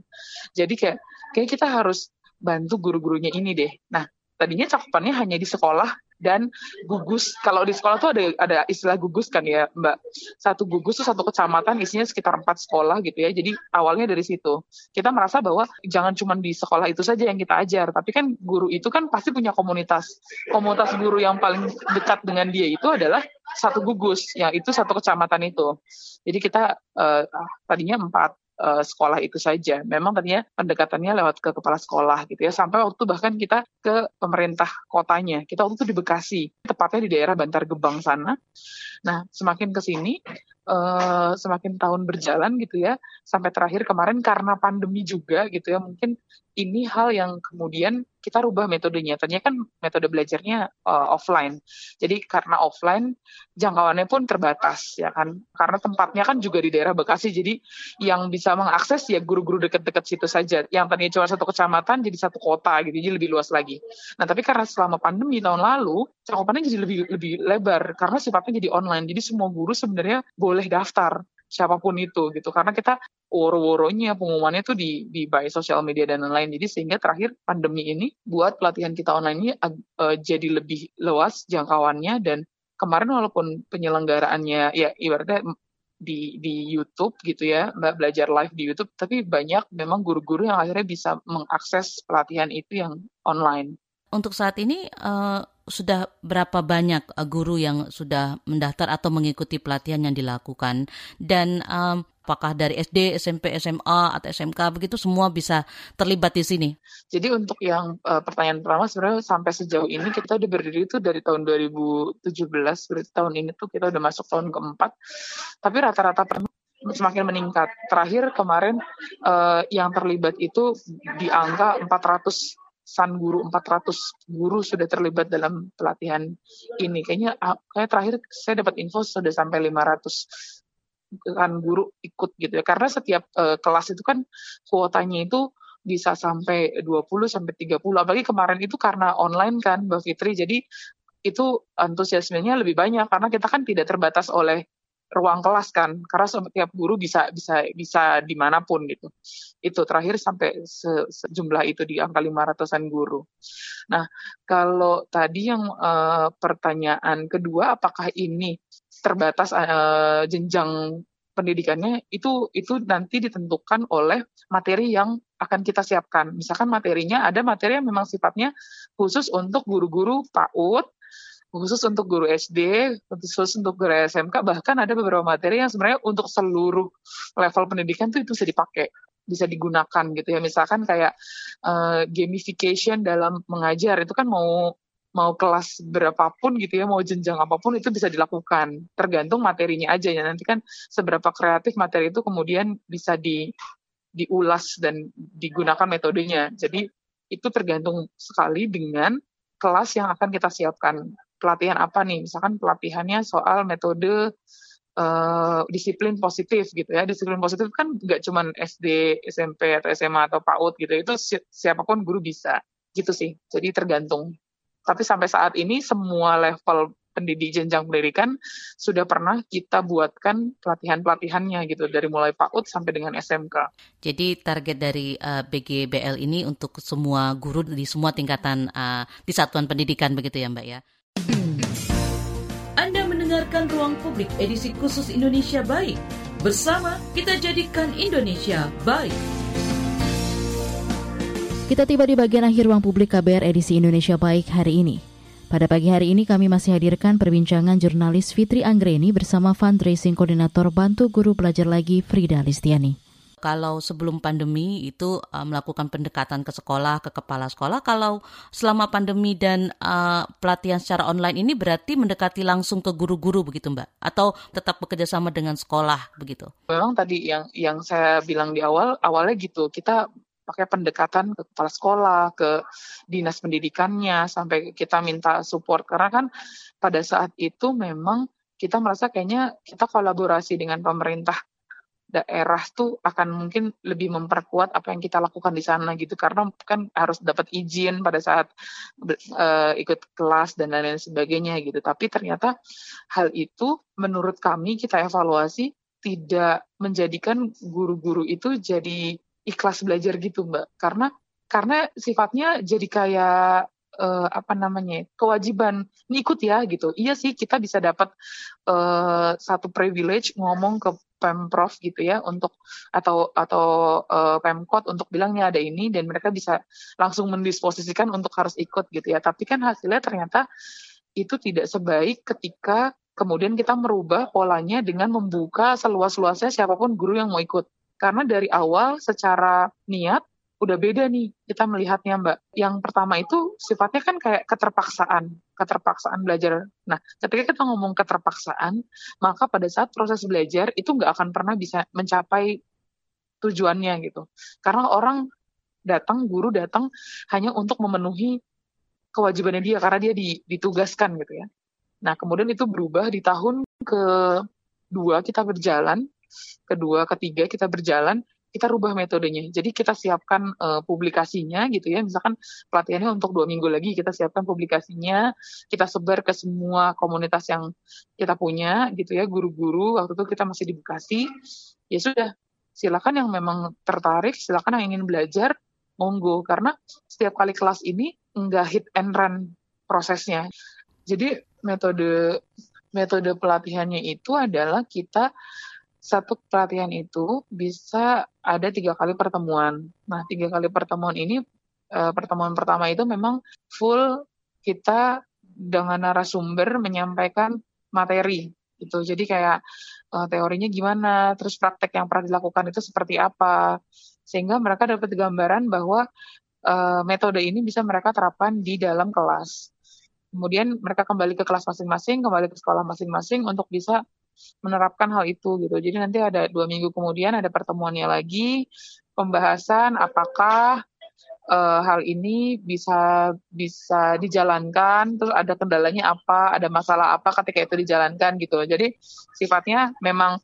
Jadi kayak kayak kita harus bantu guru-gurunya ini deh. Nah, tadinya cakupannya hanya di sekolah dan gugus kalau di sekolah tuh ada ada istilah gugus kan ya mbak. Satu gugus tuh satu kecamatan isinya sekitar empat sekolah gitu ya. Jadi awalnya dari situ. Kita merasa bahwa jangan cuma di sekolah itu saja yang kita ajar. Tapi kan guru itu kan pasti punya komunitas. Komunitas guru yang paling dekat dengan dia itu adalah satu gugus yang itu satu kecamatan itu. Jadi kita uh, tadinya empat uh, sekolah itu saja. Memang tadinya pendekatannya lewat ke kepala sekolah gitu ya. Sampai waktu bahkan kita ke pemerintah kotanya. Kita waktu itu di Bekasi, tepatnya di daerah Bantar Gebang sana. Nah, semakin ke sini uh, semakin tahun berjalan gitu ya sampai terakhir kemarin karena pandemi juga gitu ya mungkin ini hal yang kemudian kita rubah metodenya. Tadinya kan metode belajarnya uh, offline. Jadi karena offline jangkauannya pun terbatas ya kan. Karena tempatnya kan juga di daerah Bekasi. Jadi yang bisa mengakses ya guru-guru dekat-dekat situ saja. Yang tadinya cuma satu kecamatan jadi satu kota gitu. Jadi lebih luas lagi. Nah, tapi karena selama pandemi tahun lalu cakupannya jadi lebih lebih lebar karena sifatnya jadi online. Jadi semua guru sebenarnya boleh daftar siapa pun itu gitu. Karena kita woro-woronya pengumumannya tuh di di by sosial media dan lain-lain. Jadi sehingga terakhir pandemi ini buat pelatihan kita online ini uh, jadi lebih luas jangkauannya. Dan kemarin walaupun penyelenggaraannya ya ibaratnya di di YouTube gitu ya mbak belajar live di YouTube tapi banyak memang guru-guru yang akhirnya bisa mengakses pelatihan itu yang online. Untuk saat ini uh, sudah berapa banyak uh, guru yang sudah mendaftar atau mengikuti pelatihan yang dilakukan dan um, apakah dari SD, SMP, SMA atau SMK begitu semua bisa terlibat di sini? Jadi untuk yang uh, pertanyaan pertama sebenarnya sampai sejauh ini kita udah berdiri itu dari tahun 2017 berarti tahun ini tuh kita udah masuk tahun keempat. Tapi rata-rata semakin meningkat. Terakhir kemarin uh, yang terlibat itu di angka 400 san guru 400 guru sudah terlibat dalam pelatihan ini. Kayaknya ah, kayak terakhir saya dapat info sudah sampai 500 kan guru ikut gitu ya. Karena setiap uh, kelas itu kan kuotanya itu bisa sampai 20 sampai 30. Apalagi kemarin itu karena online kan Mbak Fitri. Jadi itu antusiasmenya lebih banyak karena kita kan tidak terbatas oleh ruang kelas kan. Karena setiap guru bisa bisa bisa di mana pun gitu. Itu terakhir sampai se, sejumlah itu di angka 500an guru. Nah kalau tadi yang uh, pertanyaan kedua apakah ini terbatas uh, jenjang pendidikannya? Itu itu nanti ditentukan oleh materi yang akan kita siapkan. Misalkan materinya ada materi yang memang sifatnya khusus untuk guru-guru PAUD khusus untuk guru SD, khusus untuk guru SMK, bahkan ada beberapa materi yang sebenarnya untuk seluruh level pendidikan tuh itu bisa dipakai, bisa digunakan gitu ya. Misalkan kayak uh, gamification dalam mengajar itu kan mau mau kelas berapapun gitu ya, mau jenjang apa pun itu bisa dilakukan. Tergantung materinya aja ya. Nanti kan seberapa kreatif materi itu kemudian bisa di diulas dan digunakan metodenya. Jadi itu tergantung sekali dengan kelas yang akan kita siapkan pelatihan apa nih? Misalkan pelatihannya soal metode uh, disiplin positif gitu ya. Disiplin positif kan nggak cuma SD, SMP atau SMA atau PAUD gitu. Itu si siapa pun guru bisa gitu sih. Jadi tergantung. Tapi sampai saat ini semua level pendidik jenjang pendidikan sudah pernah kita buatkan pelatihan-pelatihannya gitu dari mulai PAUD sampai dengan SMK. Jadi target dari uh, eh, BGBL ini untuk semua guru di semua tingkatan uh, di satuan pendidikan begitu ya Mbak ya? Anda mendengarkan Ruang Publik edisi khusus Indonesia Baik. Bersama kita jadikan Indonesia baik. Kita tiba di bagian akhir Ruang Publik KBR edisi Indonesia Baik hari ini. Pada pagi hari ini kami masih hadirkan perbincangan jurnalis Fitri Anggreni bersama fundraising koordinator Bantu Guru Belajar Lagi Frida Listiani. Kalau sebelum pandemi itu uh, melakukan pendekatan ke sekolah, ke kepala sekolah. Kalau selama pandemi dan uh, pelatihan secara online ini berarti mendekati langsung ke guru-guru begitu, Mbak? Atau tetap bekerja sama dengan sekolah begitu? Memang tadi yang yang saya bilang di awal, awalnya gitu. Kita pakai pendekatan ke kepala sekolah, ke dinas pendidikannya, sampai kita minta support. Karena kan pada saat itu memang kita merasa kayaknya kita kolaborasi dengan pemerintah daerah tuh akan mungkin lebih memperkuat apa yang kita lakukan di sana gitu. Karena kan harus dapat izin pada saat uh, ikut kelas dan lain-lain sebagainya gitu. Tapi ternyata hal itu menurut kami kita evaluasi tidak menjadikan guru-guru itu jadi ikhlas belajar gitu mbak. Karena karena sifatnya jadi kayak uh, apa namanya kewajiban ngikut ya gitu. Iya sih kita bisa dapat uh, satu privilege ngomong ke pemprov gitu ya untuk atau atau uh, pemkot untuk bilangnya ada ini dan mereka bisa langsung mendisposisikan untuk harus ikut gitu ya. Tapi kan hasilnya ternyata itu tidak sebaik ketika kemudian kita merubah polanya dengan membuka seluas-luasnya siapa pun guru yang mau ikut. Karena dari awal secara niat udah beda nih kita melihatnya Mbak. Yang pertama itu sifatnya kan kayak keterpaksaan, keterpaksaan belajar. Nah, ketika kita ngomong keterpaksaan, maka pada saat proses belajar itu nggak akan pernah bisa mencapai tujuannya gitu. Karena orang datang, guru datang hanya untuk memenuhi kewajibannya dia karena dia ditugaskan gitu ya. Nah, kemudian itu berubah di tahun kedua kita berjalan, kedua, ketiga kita berjalan, kita rubah metodenya. Jadi kita siapkan uh, publikasinya gitu ya. Misalkan pelatihannya untuk dua minggu lagi kita siapkan publikasinya, kita sebar ke semua komunitas yang kita punya gitu ya, guru-guru. Waktu itu kita masih di Bekasi. Ya sudah, silakan yang memang tertarik, silakan yang ingin belajar, monggo. Karena setiap kali kelas ini enggak hit and run prosesnya. Jadi metode metode pelatihannya itu adalah kita satu pelatihan itu bisa ada tiga kali pertemuan. Nah, tiga kali pertemuan ini, uh, pertemuan pertama itu memang full kita dengan narasumber menyampaikan materi gitu. Jadi kayak uh, teorinya gimana, terus praktek yang pernah dilakukan itu seperti apa, sehingga mereka dapat gambaran bahwa uh, metode ini bisa mereka terapkan di dalam kelas. Kemudian mereka kembali ke kelas masing-masing, kembali ke sekolah masing-masing untuk bisa menerapkan hal itu gitu. Jadi nanti ada dua minggu kemudian ada pertemuannya lagi, pembahasan apakah uh, hal ini bisa bisa dijalankan, terus ada kendalanya apa, ada masalah apa ketika itu dijalankan gitu. Jadi sifatnya memang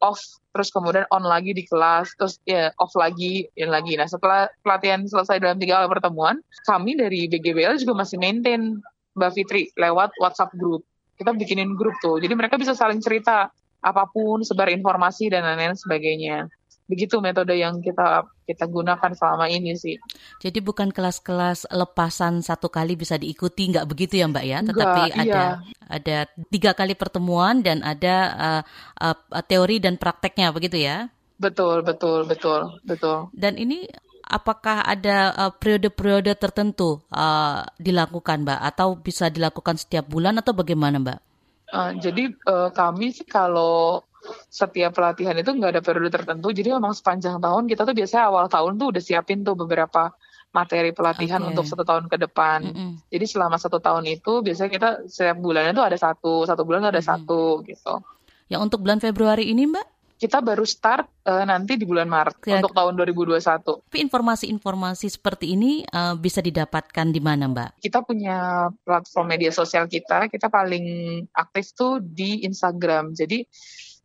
off terus kemudian on lagi di kelas terus ya off lagi in lagi nah setelah pelatihan selesai dalam tiga kali pertemuan kami dari BGBL juga masih maintain Mbak Fitri lewat WhatsApp group. Kita bikinin grup tuh. Jadi mereka bisa saling cerita apa pun, sebar informasi dan lain-lain sebagainya. Begitu metode yang kita kita gunakan selama ini sih. Jadi bukan kelas-kelas lepasan satu kali bisa diikuti, nggak begitu ya Mbak ya? Tetapi Enggak, ada iya. ada tiga kali pertemuan dan ada uh, uh, teori dan prakteknya begitu ya? Betul, betul, betul, betul. Dan ini apakah ada uh, periode-periode tertentu uh, dilakukan, Mbak, atau bisa dilakukan setiap bulan atau bagaimana, Mbak? Uh, jadi uh, kami sih kalau setiap pelatihan itu nggak ada periode tertentu, jadi memang sepanjang tahun kita tuh biasanya awal tahun tuh udah siapin tuh beberapa materi pelatihan okay. untuk satu tahun ke depan. Mm -hmm. Jadi selama satu tahun itu biasanya kita setiap bulannya tuh ada satu, satu bulan ada mm -hmm. satu gitu. Yang untuk bulan Februari ini, Mbak? Kita baru start uh, nanti di bulan Maret ya. untuk tahun 2021. Tapi informasi-informasi seperti ini uh, bisa didapatkan di mana, Mbak? Kita punya platform media sosial kita, kita paling aktif tuh di Instagram. Jadi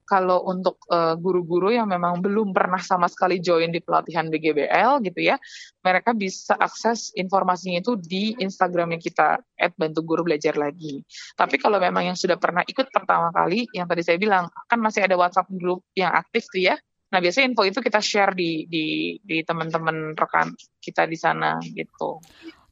kalau untuk uh, guru-guru yang memang belum pernah sama sekali join di pelatihan BGBL gitu ya, mereka bisa akses informasinya itu di Instagramnya kita @bantu guru belajar lagi. Tapi kalau memang yang sudah pernah ikut pertama kali, yang tadi saya bilang kan masih ada WhatsApp grup yang aktif tuh ya. Nah biasanya info itu kita share di di di teman-teman rekan kita di sana gitu.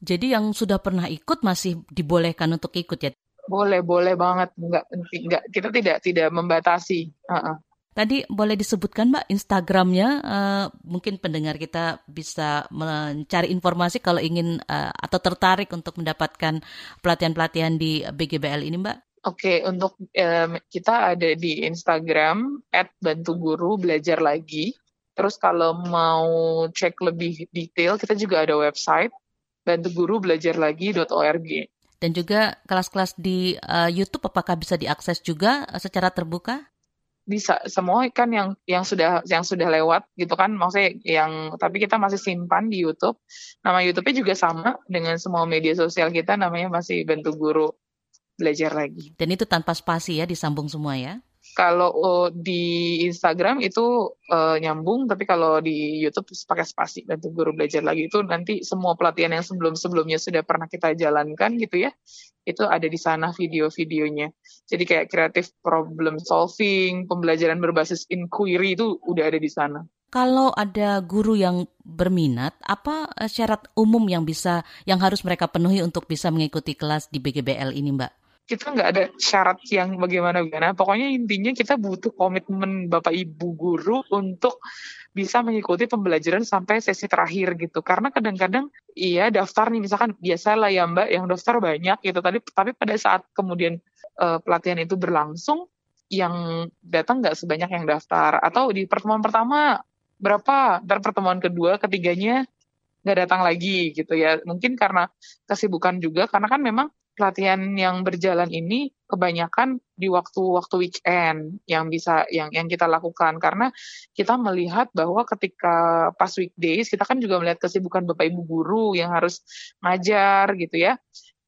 Jadi yang sudah pernah ikut masih dibolehkan untuk ikut ya? Boleh, boleh banget. Enggak, enggak kita tidak tidak membatasi. Uh-uh. Tadi boleh disebutkan Mbak Instagramnya, uh, mungkin pendengar kita bisa mencari informasi kalau ingin uh, atau tertarik untuk mendapatkan pelatihan-pelatihan di BGBL ini Mbak. Oke, okay, untuk um, kita ada di Instagram @bantuguru belajar lagi. Terus kalau mau cek lebih detail, kita juga ada website bantugurubelajarlagi.org. Dan juga kelas-kelas di uh, YouTube apakah bisa diakses juga uh, secara terbuka? Bisa, semua kan yang yang sudah yang sudah lewat gitu kan, maksudnya yang tapi kita masih simpan di YouTube. Nama YouTube-nya juga sama dengan semua media sosial kita, namanya masih Bentuk Guru Belajar Lagi. Dan itu tanpa spasi ya, disambung semua ya? Kalau uh, di Instagram itu uh, nyambung, tapi kalau di YouTube pakai spasi. Dan guru belajar lagi itu nanti semua pelatihan yang sebelum-sebelumnya sudah pernah kita jalankan gitu ya, itu ada di sana video-videonya. Jadi kayak creative problem solving, pembelajaran berbasis inquiry itu udah ada di sana. Kalau ada guru yang berminat, apa eh, syarat umum yang bisa yang harus mereka penuhi untuk bisa mengikuti kelas di BGBL ini, Mbak? Kita nggak ada syarat yang bagaimana-bagaimana. Pokoknya intinya kita butuh komitmen Bapak Ibu guru untuk bisa mengikuti pembelajaran sampai sesi terakhir gitu. Karena kadang-kadang iya daftar nih misalkan biasa lah ya Mbak yang daftar banyak gitu. Tadi tapi pada saat kemudian uh, pelatihan itu berlangsung yang datang nggak sebanyak yang daftar atau di pertemuan pertama berapa ntar pertemuan kedua ketiganya nggak datang lagi gitu ya mungkin karena kesibukan juga karena kan memang pelatihan yang berjalan ini kebanyakan di waktu-waktu weekend yang bisa yang yang kita lakukan karena kita melihat bahwa ketika pas weekdays kita kan juga melihat kesibukan Bapak Ibu guru yang harus ngajar gitu ya.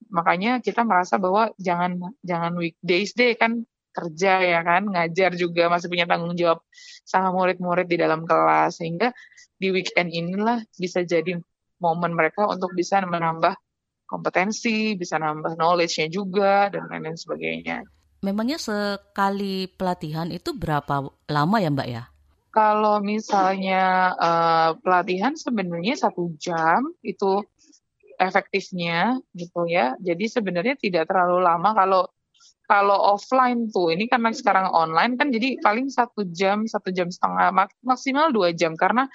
Makanya kita merasa bahwa jangan jangan weekdays deh kan kerja ya kan, ngajar juga masih punya tanggung jawab sama murid-murid di dalam kelas sehingga di weekend inilah bisa jadi momen mereka untuk bisa menambah kompetensi, bisa nambah knowledge-nya juga, dan lain-lain sebagainya. Memangnya sekali pelatihan itu berapa lama ya Mbak ya? Kalau misalnya uh, pelatihan sebenarnya satu jam itu efektifnya gitu ya. Jadi sebenarnya tidak terlalu lama kalau kalau offline tuh ini karena sekarang online kan jadi paling satu jam satu jam setengah maksimal dua jam karena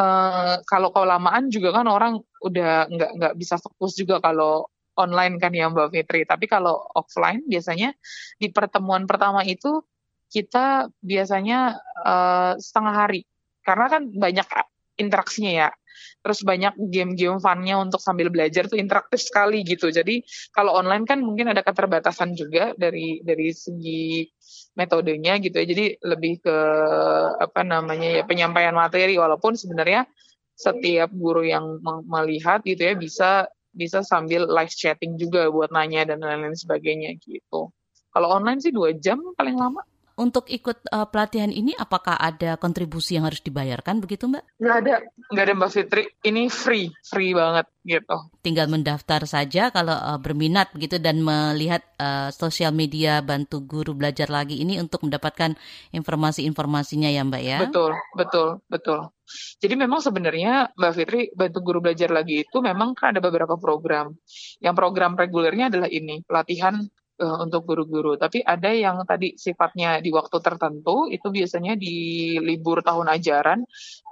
uh, kalau kelamaan juga kan orang udah nggak nggak bisa fokus juga kalau online kan ya Mbak Fitri. Tapi kalau offline biasanya di pertemuan pertama itu kita biasanya uh, setengah hari karena kan banyak interaksinya ya. Terus banyak game-game funnya untuk sambil belajar tuh interaktif sekali gitu. Jadi kalau online kan mungkin ada keterbatasan juga dari dari segi metodenya gitu ya. Jadi lebih ke apa namanya ya penyampaian materi walaupun sebenarnya setiap guru yang melihat gitu ya bisa bisa sambil live chatting juga buat nanya dan lain-lain sebagainya gitu. Kalau online sih dua jam paling lama. Untuk ikut uh, pelatihan ini, apakah ada kontribusi yang harus dibayarkan begitu Mbak? Nggak ada, nggak ada Mbak Fitri. Ini free, free banget gitu. Tinggal mendaftar saja kalau uh, berminat begitu dan melihat uh, sosial media bantu guru belajar lagi ini untuk mendapatkan informasi-informasinya ya Mbak ya? Betul, betul, betul. Jadi memang sebenarnya Mbak Fitri bantu guru belajar lagi itu memang kan ada beberapa program. Yang program regulernya adalah ini, pelatihan uh, untuk guru-guru. Tapi ada yang tadi sifatnya di waktu tertentu, itu biasanya di libur tahun ajaran,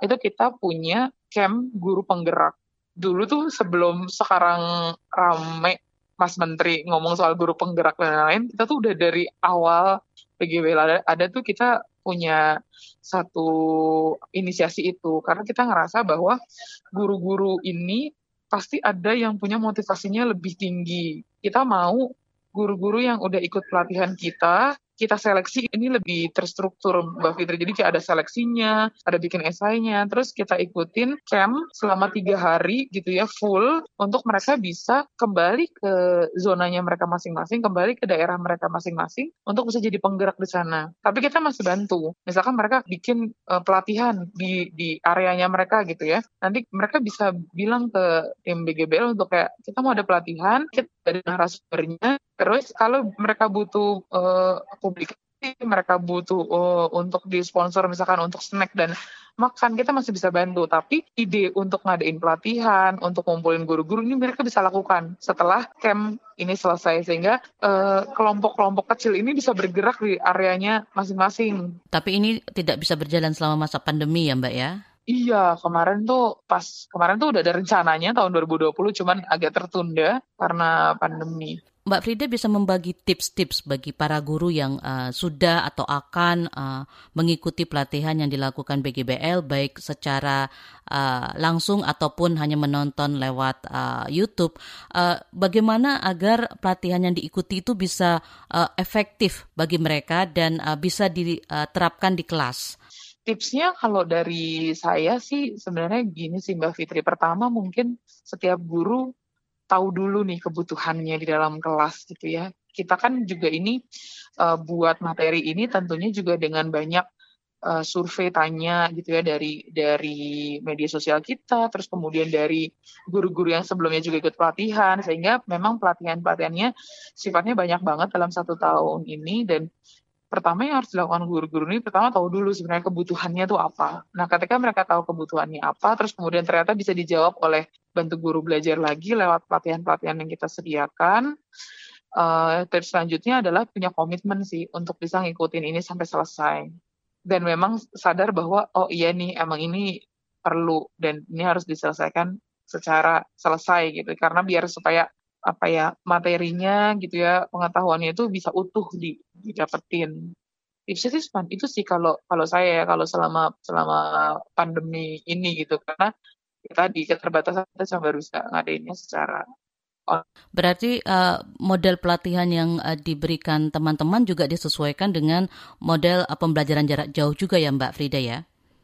itu kita punya camp guru penggerak. Dulu tuh sebelum sekarang rame Mas Menteri ngomong soal guru penggerak dan lain-lain, kita tuh udah dari awal PGB ada, ada tuh kita punya satu inisiasi itu karena kita ngerasa bahwa guru-guru ini pasti ada yang punya motivasinya lebih tinggi. Kita mau guru-guru yang udah ikut pelatihan kita kita seleksi ini lebih terstruktur Mbak Fitri. Jadi kayak ada seleksinya, ada bikin esainya, terus kita ikutin camp selama tiga hari gitu ya full untuk mereka bisa kembali ke zonanya mereka masing-masing, kembali ke daerah mereka masing-masing untuk bisa jadi penggerak di sana. Tapi kita masih bantu. Misalkan mereka bikin uh, pelatihan di di areanya mereka gitu ya. Nanti mereka bisa bilang ke tim BGBL untuk kayak kita mau ada pelatihan, kita dari narasumbernya. Terus kalau mereka butuh uh, publikasi mereka butuh uh, untuk disponsor misalkan untuk snack dan makan kita masih bisa bantu tapi ide untuk ngadain pelatihan untuk ngumpulin guru-guru ini mereka bisa lakukan setelah camp ini selesai sehingga uh, kelompok-kelompok kecil ini bisa bergerak di areanya masing-masing. Tapi ini tidak bisa berjalan selama masa pandemi ya Mbak ya? Iya, kemarin tuh pas kemarin tuh udah ada rencananya tahun 2020 cuman agak tertunda karena pandemi. Mbak Frida bisa membagi tips-tips bagi para guru yang uh, sudah atau akan uh, mengikuti pelatihan yang dilakukan BGBL baik secara uh, langsung ataupun hanya menonton lewat uh, YouTube. Uh, bagaimana agar pelatihan yang diikuti itu bisa uh, efektif bagi mereka dan uh, bisa diterapkan di kelas? Tipsnya kalau dari saya sih sebenarnya gini sih Mbak Fitri. Pertama mungkin setiap guru tahu dulu nih kebutuhannya di dalam kelas gitu ya. Kita kan juga ini uh, buat materi ini tentunya juga dengan banyak uh, survei tanya gitu ya dari dari media sosial kita, terus kemudian dari guru-guru yang sebelumnya juga ikut pelatihan, sehingga memang pelatihan-pelatihannya sifatnya banyak banget dalam satu tahun ini dan pertama yang harus dilakukan guru-guru ini pertama tahu dulu sebenarnya kebutuhannya itu apa. Nah, ketika mereka tahu kebutuhannya apa, terus kemudian ternyata bisa dijawab oleh bantu guru belajar lagi lewat pelatihan-pelatihan yang kita sediakan. Uh, terus selanjutnya adalah punya komitmen sih untuk bisa ngikutin ini sampai selesai. Dan memang sadar bahwa oh iya nih emang ini perlu dan ini harus diselesaikan secara selesai gitu karena biar supaya apa ya materinya gitu ya pengetahuannya itu bisa utuh di, didapetin tipsnya sih itu sih kalau kalau saya ya kalau selama selama pandemi ini gitu karena tadi keterbatasan kita cuma baru bisa ngadainnya secara Berarti uh, model pelatihan yang uh, diberikan teman-teman juga disesuaikan dengan model uh, pembelajaran jarak jauh juga ya Mbak Frida ya?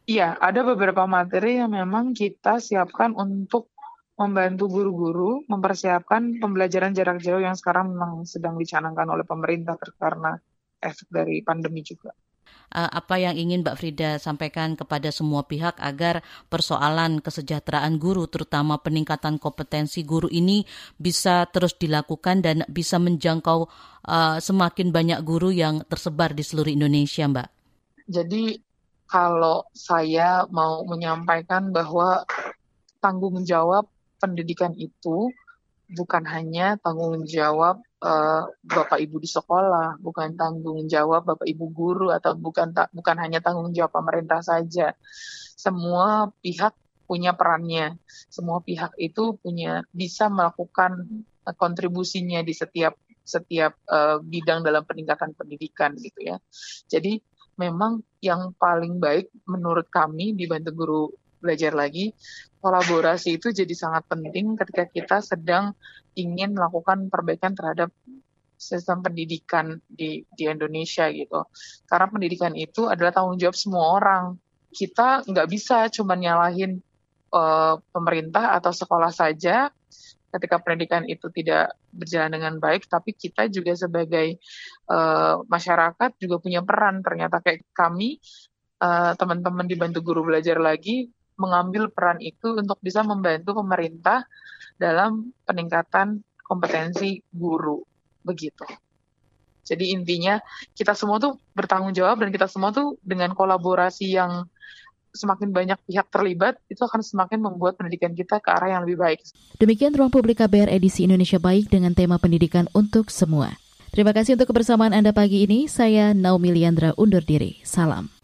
Iya, ada beberapa materi yang memang kita siapkan untuk membantu guru-guru mempersiapkan pembelajaran jarak jauh yang sekarang memang sedang dicanangkan oleh pemerintah karena efek dari pandemi juga. Uh, apa yang ingin Mbak Frida sampaikan kepada semua pihak agar persoalan kesejahteraan guru, terutama peningkatan kompetensi guru ini bisa terus dilakukan dan bisa menjangkau uh, semakin banyak guru yang tersebar di seluruh Indonesia, Mbak? Jadi kalau saya mau menyampaikan bahwa tanggung jawab pendidikan itu bukan hanya tanggung jawab uh, bapak ibu di sekolah, bukan tanggung jawab bapak ibu guru atau bukan ta bukan hanya tanggung jawab pemerintah saja. Semua pihak punya perannya. Semua pihak itu punya bisa melakukan kontribusinya di setiap setiap uh, bidang dalam peningkatan pendidikan gitu ya. Jadi memang yang paling baik menurut kami di Bantu Guru Belajar Lagi kolaborasi itu jadi sangat penting ketika kita sedang ingin melakukan perbaikan terhadap sistem pendidikan di di Indonesia gitu. Karena pendidikan itu adalah tanggung jawab semua orang. Kita nggak bisa cuma nyalahin uh, pemerintah atau sekolah saja ketika pendidikan itu tidak berjalan dengan baik, tapi kita juga sebagai uh, masyarakat juga punya peran. Ternyata kayak kami uh, teman-teman dibantu guru belajar lagi mengambil peran itu untuk bisa membantu pemerintah dalam peningkatan kompetensi guru begitu. Jadi intinya kita semua tuh bertanggung jawab dan kita semua tuh dengan kolaborasi yang semakin banyak pihak terlibat itu akan semakin membuat pendidikan kita ke arah yang lebih baik. Demikian Ruang Publik KBR edisi Indonesia Baik dengan tema pendidikan untuk semua. Terima kasih untuk kebersamaan Anda pagi ini. Saya Naomi Liandra undur diri. Salam.